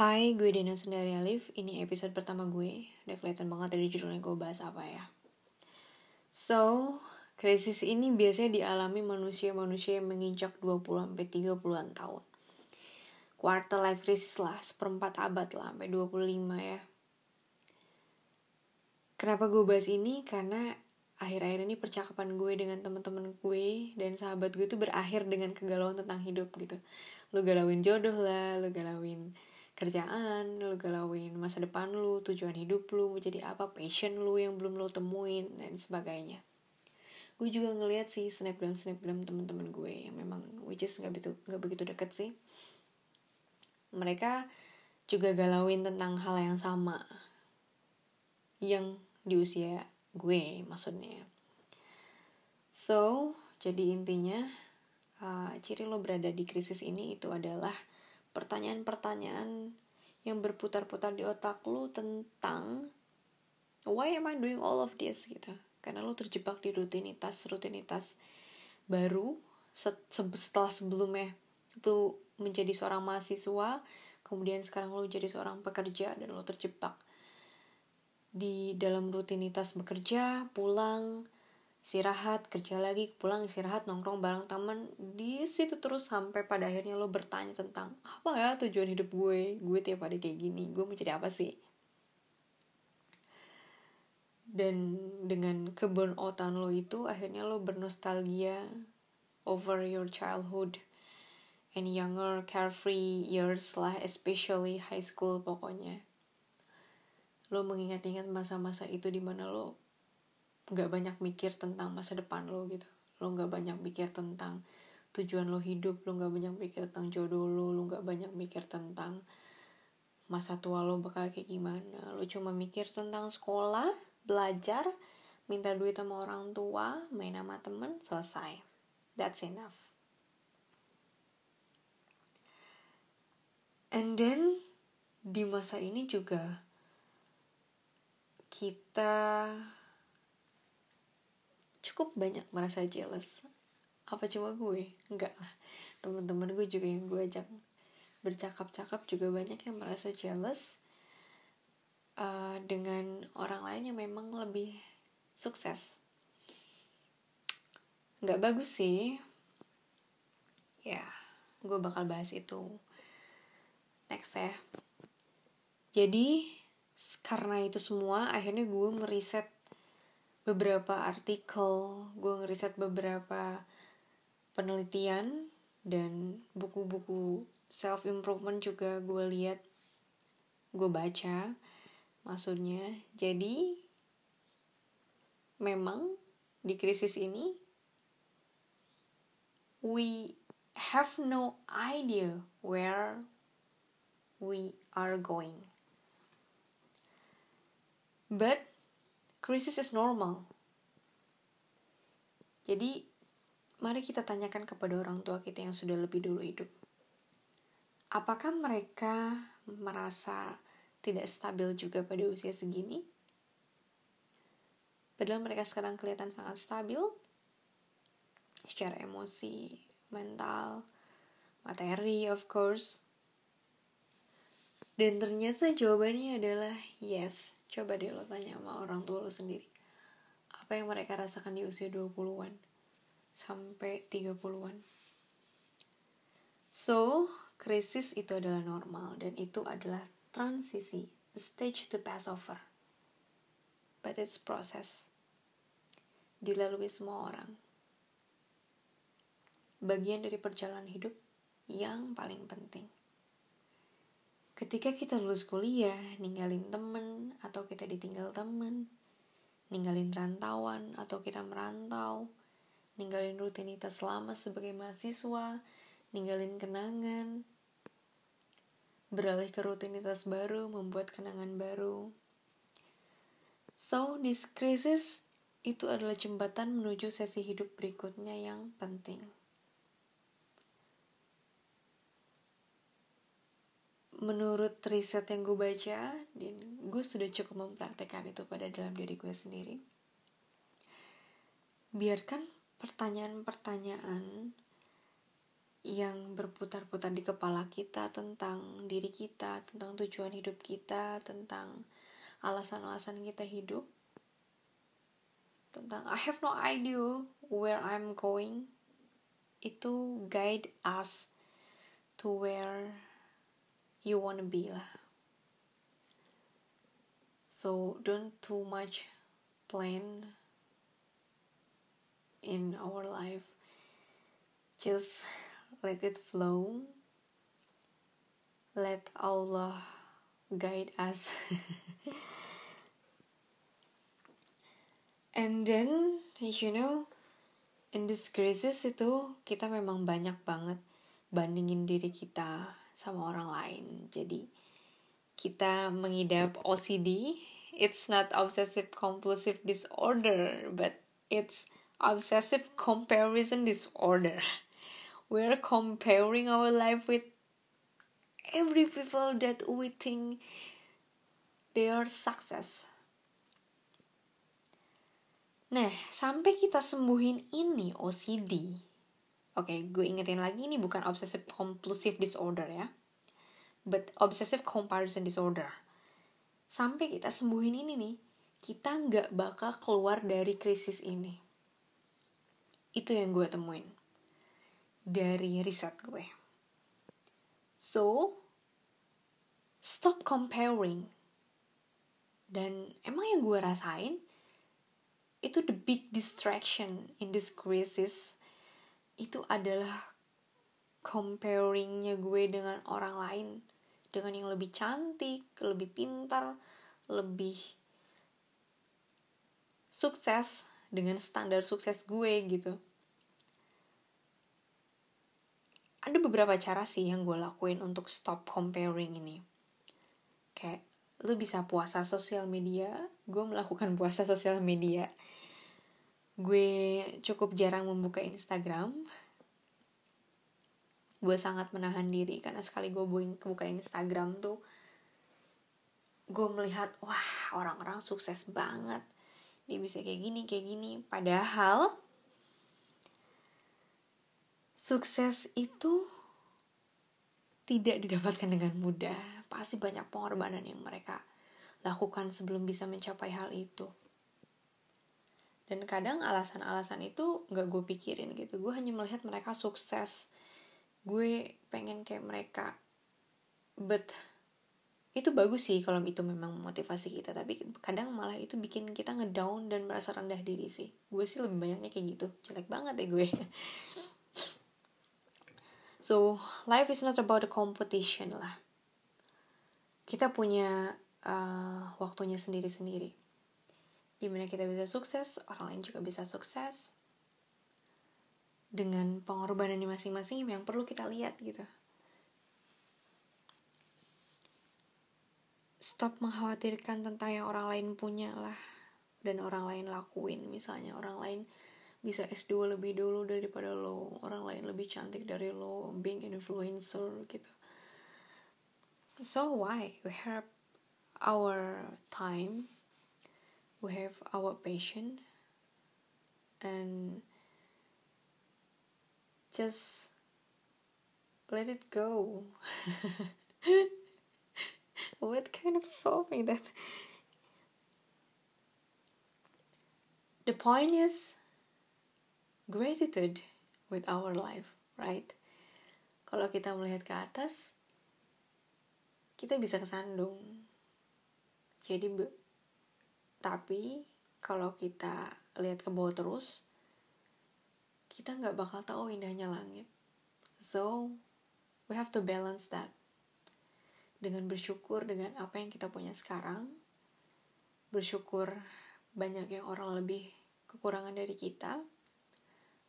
Hai, gue Dina Sundari Alif. Ini episode pertama gue. Udah kelihatan banget dari judulnya gue bahas apa ya. So, krisis ini biasanya dialami manusia-manusia yang menginjak 20-30an tahun. Quarter life crisis lah, seperempat abad lah, sampai 25 ya. Kenapa gue bahas ini? Karena akhir-akhir ini percakapan gue dengan teman-teman gue dan sahabat gue tuh berakhir dengan kegalauan tentang hidup gitu. Lu galauin jodoh lah, lu galauin kerjaan, lu galauin masa depan lu, tujuan hidup lu, mau jadi apa, passion lu yang belum lu temuin, dan sebagainya. Gue juga ngeliat sih snapgram snapgram temen-temen gue yang memang which is nggak begitu nggak begitu deket sih. Mereka juga galauin tentang hal yang sama yang di usia gue maksudnya. So, jadi intinya uh, ciri lo berada di krisis ini itu adalah pertanyaan-pertanyaan yang berputar-putar di otak lu tentang why am I doing all of this gitu. Karena lu terjebak di rutinitas rutinitas baru setelah sebelumnya itu menjadi seorang mahasiswa kemudian sekarang lu jadi seorang pekerja dan lu terjebak di dalam rutinitas bekerja pulang istirahat kerja lagi pulang istirahat nongkrong bareng teman di situ terus sampai pada akhirnya lo bertanya tentang apa ya tujuan hidup gue? Gue tiap hari kayak gini gue mau jadi apa sih? Dan dengan keburn-outan lo itu akhirnya lo bernostalgia over your childhood. And younger carefree years lah especially high school pokoknya. Lo mengingat-ingat masa-masa itu di mana lo nggak banyak mikir tentang masa depan lo gitu. Lo nggak banyak mikir tentang tujuan lo hidup lo nggak banyak mikir tentang jodoh lo lo nggak banyak mikir tentang masa tua lo bakal kayak gimana. Lo cuma mikir tentang sekolah belajar minta duit sama orang tua main sama temen selesai. That's enough. And then di masa ini juga kita cukup banyak merasa jealous. Apa cuma gue? Enggak lah. Teman-teman gue juga yang gue ajak bercakap-cakap juga banyak yang merasa jealous uh, dengan orang lain yang memang lebih sukses. Nggak bagus sih. Ya gue bakal bahas itu next ya. Jadi karena itu semua akhirnya gue meriset beberapa artikel, gue ngeriset beberapa penelitian dan buku-buku self improvement juga gue lihat, gue baca, maksudnya. Jadi memang di krisis ini we have no idea where we are going. But krisis is normal. Jadi, mari kita tanyakan kepada orang tua kita yang sudah lebih dulu hidup. Apakah mereka merasa tidak stabil juga pada usia segini? Padahal mereka sekarang kelihatan sangat stabil secara emosi, mental, materi, of course. Dan ternyata jawabannya adalah yes. Coba deh lo tanya sama orang tua lo sendiri. Apa yang mereka rasakan di usia 20-an sampai 30-an. So, krisis itu adalah normal dan itu adalah transisi, stage to pass over. But it's process. Dilalui semua orang. Bagian dari perjalanan hidup yang paling penting ketika kita lulus kuliah, ninggalin temen, atau kita ditinggal temen, ninggalin rantauan, atau kita merantau, ninggalin rutinitas lama sebagai mahasiswa, ninggalin kenangan, beralih ke rutinitas baru, membuat kenangan baru. So, this crisis itu adalah jembatan menuju sesi hidup berikutnya yang penting. Menurut riset yang gue baca dan gue sudah cukup mempraktekkan itu pada dalam diri gue sendiri. Biarkan pertanyaan-pertanyaan yang berputar-putar di kepala kita tentang diri kita, tentang tujuan hidup kita, tentang alasan-alasan kita hidup, tentang I have no idea where I'm going, itu guide us to where you wanna be lah. So don't too much plan in our life. Just let it flow. Let Allah guide us. And then, you know, in this crisis itu kita memang banyak banget bandingin diri kita sama orang lain. Jadi kita mengidap OCD. It's not obsessive compulsive disorder, but it's obsessive comparison disorder. we're comparing our life with every people that we think they are success. Nah, sampai kita sembuhin ini OCD. Oke, okay, gue ingetin lagi ini bukan obsessive compulsive disorder ya. But obsessive comparison disorder. Sampai kita sembuhin ini nih, kita nggak bakal keluar dari krisis ini. Itu yang gue temuin dari riset gue. So, stop comparing. Dan emang yang gue rasain, itu the big distraction in this crisis, itu adalah comparingnya gue dengan orang lain. Dengan yang lebih cantik, lebih pintar, lebih sukses dengan standar sukses gue gitu. Ada beberapa cara sih yang gue lakuin untuk stop comparing ini. Kayak lu bisa puasa sosial media gue melakukan puasa sosial media gue cukup jarang membuka Instagram gue sangat menahan diri karena sekali gue buka Instagram tuh gue melihat wah orang-orang sukses banget dia bisa kayak gini kayak gini padahal sukses itu tidak didapatkan dengan mudah. Pasti banyak pengorbanan yang mereka lakukan sebelum bisa mencapai hal itu. Dan kadang alasan-alasan itu gak gue pikirin gitu. Gue hanya melihat mereka sukses. Gue pengen kayak mereka. But itu bagus sih kalau itu memang memotivasi kita. Tapi kadang malah itu bikin kita ngedown dan merasa rendah diri sih. Gue sih lebih banyaknya kayak gitu. Jelek banget deh gue. So, life is not about the competition lah. Kita punya uh, waktunya sendiri-sendiri. Di mana kita bisa sukses, orang lain juga bisa sukses. Dengan pengorbanan masing-masing yang perlu kita lihat gitu. Stop mengkhawatirkan tentang yang orang lain punya lah. Dan orang lain lakuin. Misalnya orang lain bisa S2 lebih dulu daripada lo orang lain lebih cantik dari lo being influencer gitu so why we have our time we have our passion and just let it go what kind of solving that the point is gratitude with our life, right? Kalau kita melihat ke atas, kita bisa kesandung. Jadi, tapi kalau kita lihat ke bawah terus, kita nggak bakal tahu indahnya langit. So, we have to balance that. Dengan bersyukur dengan apa yang kita punya sekarang, bersyukur banyak yang orang lebih kekurangan dari kita,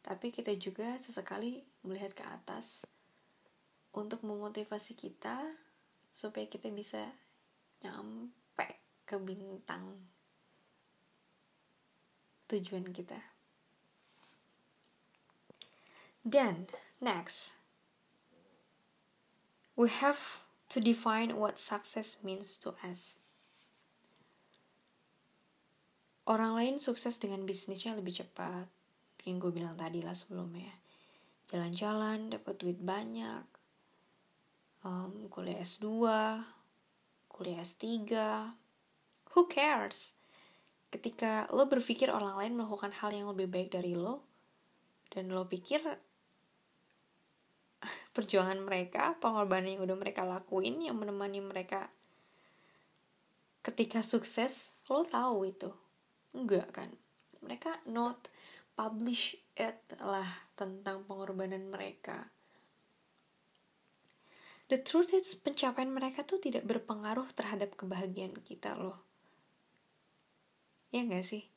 tapi kita juga sesekali melihat ke atas untuk memotivasi kita supaya kita bisa nyampe ke bintang tujuan kita. Then, next, we have to define what success means to us. Orang lain sukses dengan bisnisnya lebih cepat, yang gue bilang tadi lah sebelumnya. Jalan-jalan dapat duit banyak. Um, kuliah S2 kuliah S3 who cares ketika lo berpikir orang lain melakukan hal yang lebih baik dari lo dan lo pikir perjuangan mereka pengorbanan yang udah mereka lakuin yang menemani mereka ketika sukses lo tahu itu enggak kan mereka not publish it lah tentang pengorbanan mereka. The truth is pencapaian mereka tuh tidak berpengaruh terhadap kebahagiaan kita loh. Ya gak sih?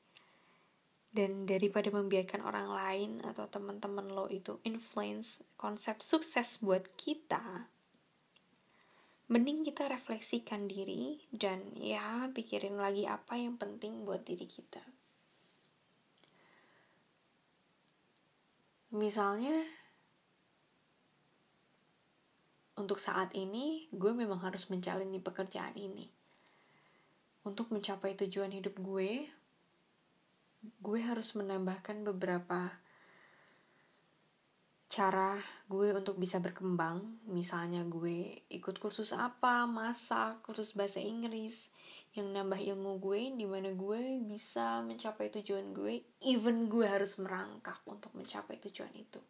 Dan daripada membiarkan orang lain atau teman-teman lo itu influence konsep sukses buat kita, mending kita refleksikan diri dan ya pikirin lagi apa yang penting buat diri kita. Misalnya, untuk saat ini gue memang harus menjalani pekerjaan ini. Untuk mencapai tujuan hidup gue, gue harus menambahkan beberapa cara gue untuk bisa berkembang. Misalnya gue ikut kursus apa, masak, kursus bahasa Inggris, yang nambah ilmu gue di mana gue bisa mencapai tujuan gue. Even gue harus merangkak untuk mencapai tujuan itu.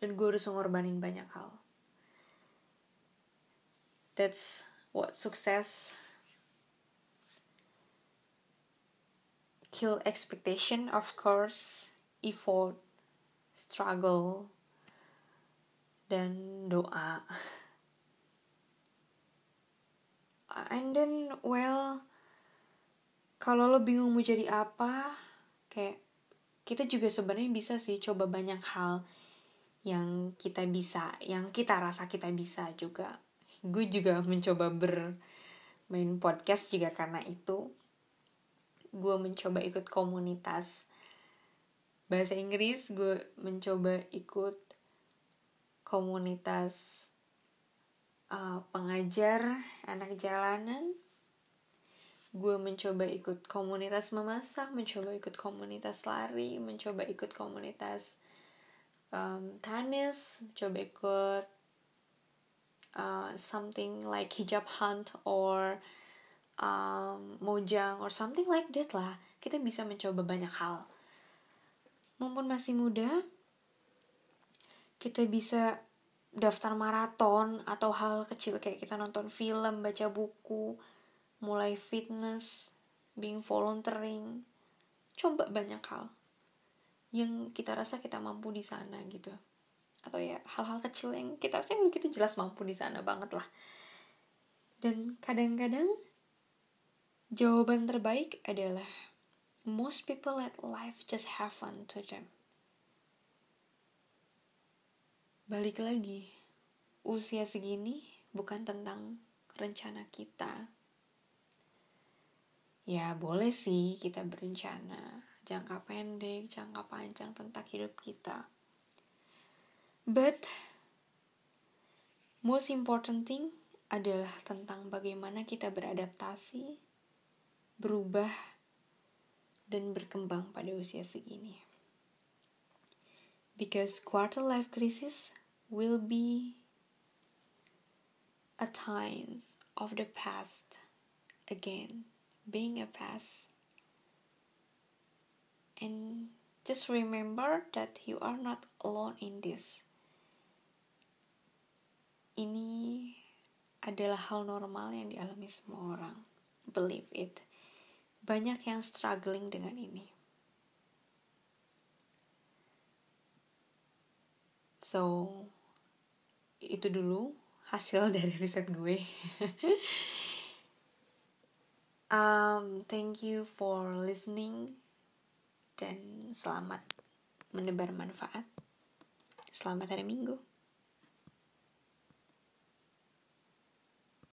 Dan gue harus mengorbanin banyak hal. That's what success kill expectation of course effort struggle dan doa. And then well kalau lo bingung mau jadi apa kayak kita juga sebenarnya bisa sih coba banyak hal yang kita bisa yang kita rasa kita bisa juga. Gue juga mencoba bermain podcast juga karena itu gue mencoba ikut komunitas bahasa Inggris gue mencoba ikut komunitas uh, pengajar anak jalanan. Gue mencoba ikut komunitas memasak mencoba ikut komunitas lari mencoba ikut komunitas um, tenis mencoba ikut uh, something like hijab hunt or um, mojang or something like that lah kita bisa mencoba banyak hal mumpun masih muda kita bisa daftar maraton atau hal kecil kayak kita nonton film, baca buku, mulai fitness, being volunteering, coba banyak hal yang kita rasa kita mampu di sana gitu. Atau ya hal-hal kecil yang kita rasa udah kita jelas mampu di sana banget lah. Dan kadang-kadang jawaban terbaik adalah most people let life just have fun to them. balik lagi usia segini bukan tentang rencana kita ya boleh sih kita berencana jangka pendek jangka panjang tentang hidup kita but most important thing adalah tentang bagaimana kita beradaptasi berubah dan berkembang pada usia segini. Because quarter life crisis will be a times of the past. Again being a past. And just remember that you are not alone in this. Ini adalah hal normal yang dialami semua orang. Believe it banyak yang struggling dengan ini so itu dulu hasil dari riset gue. um, thank you for listening dan selamat menebar manfaat. Selamat hari Minggu.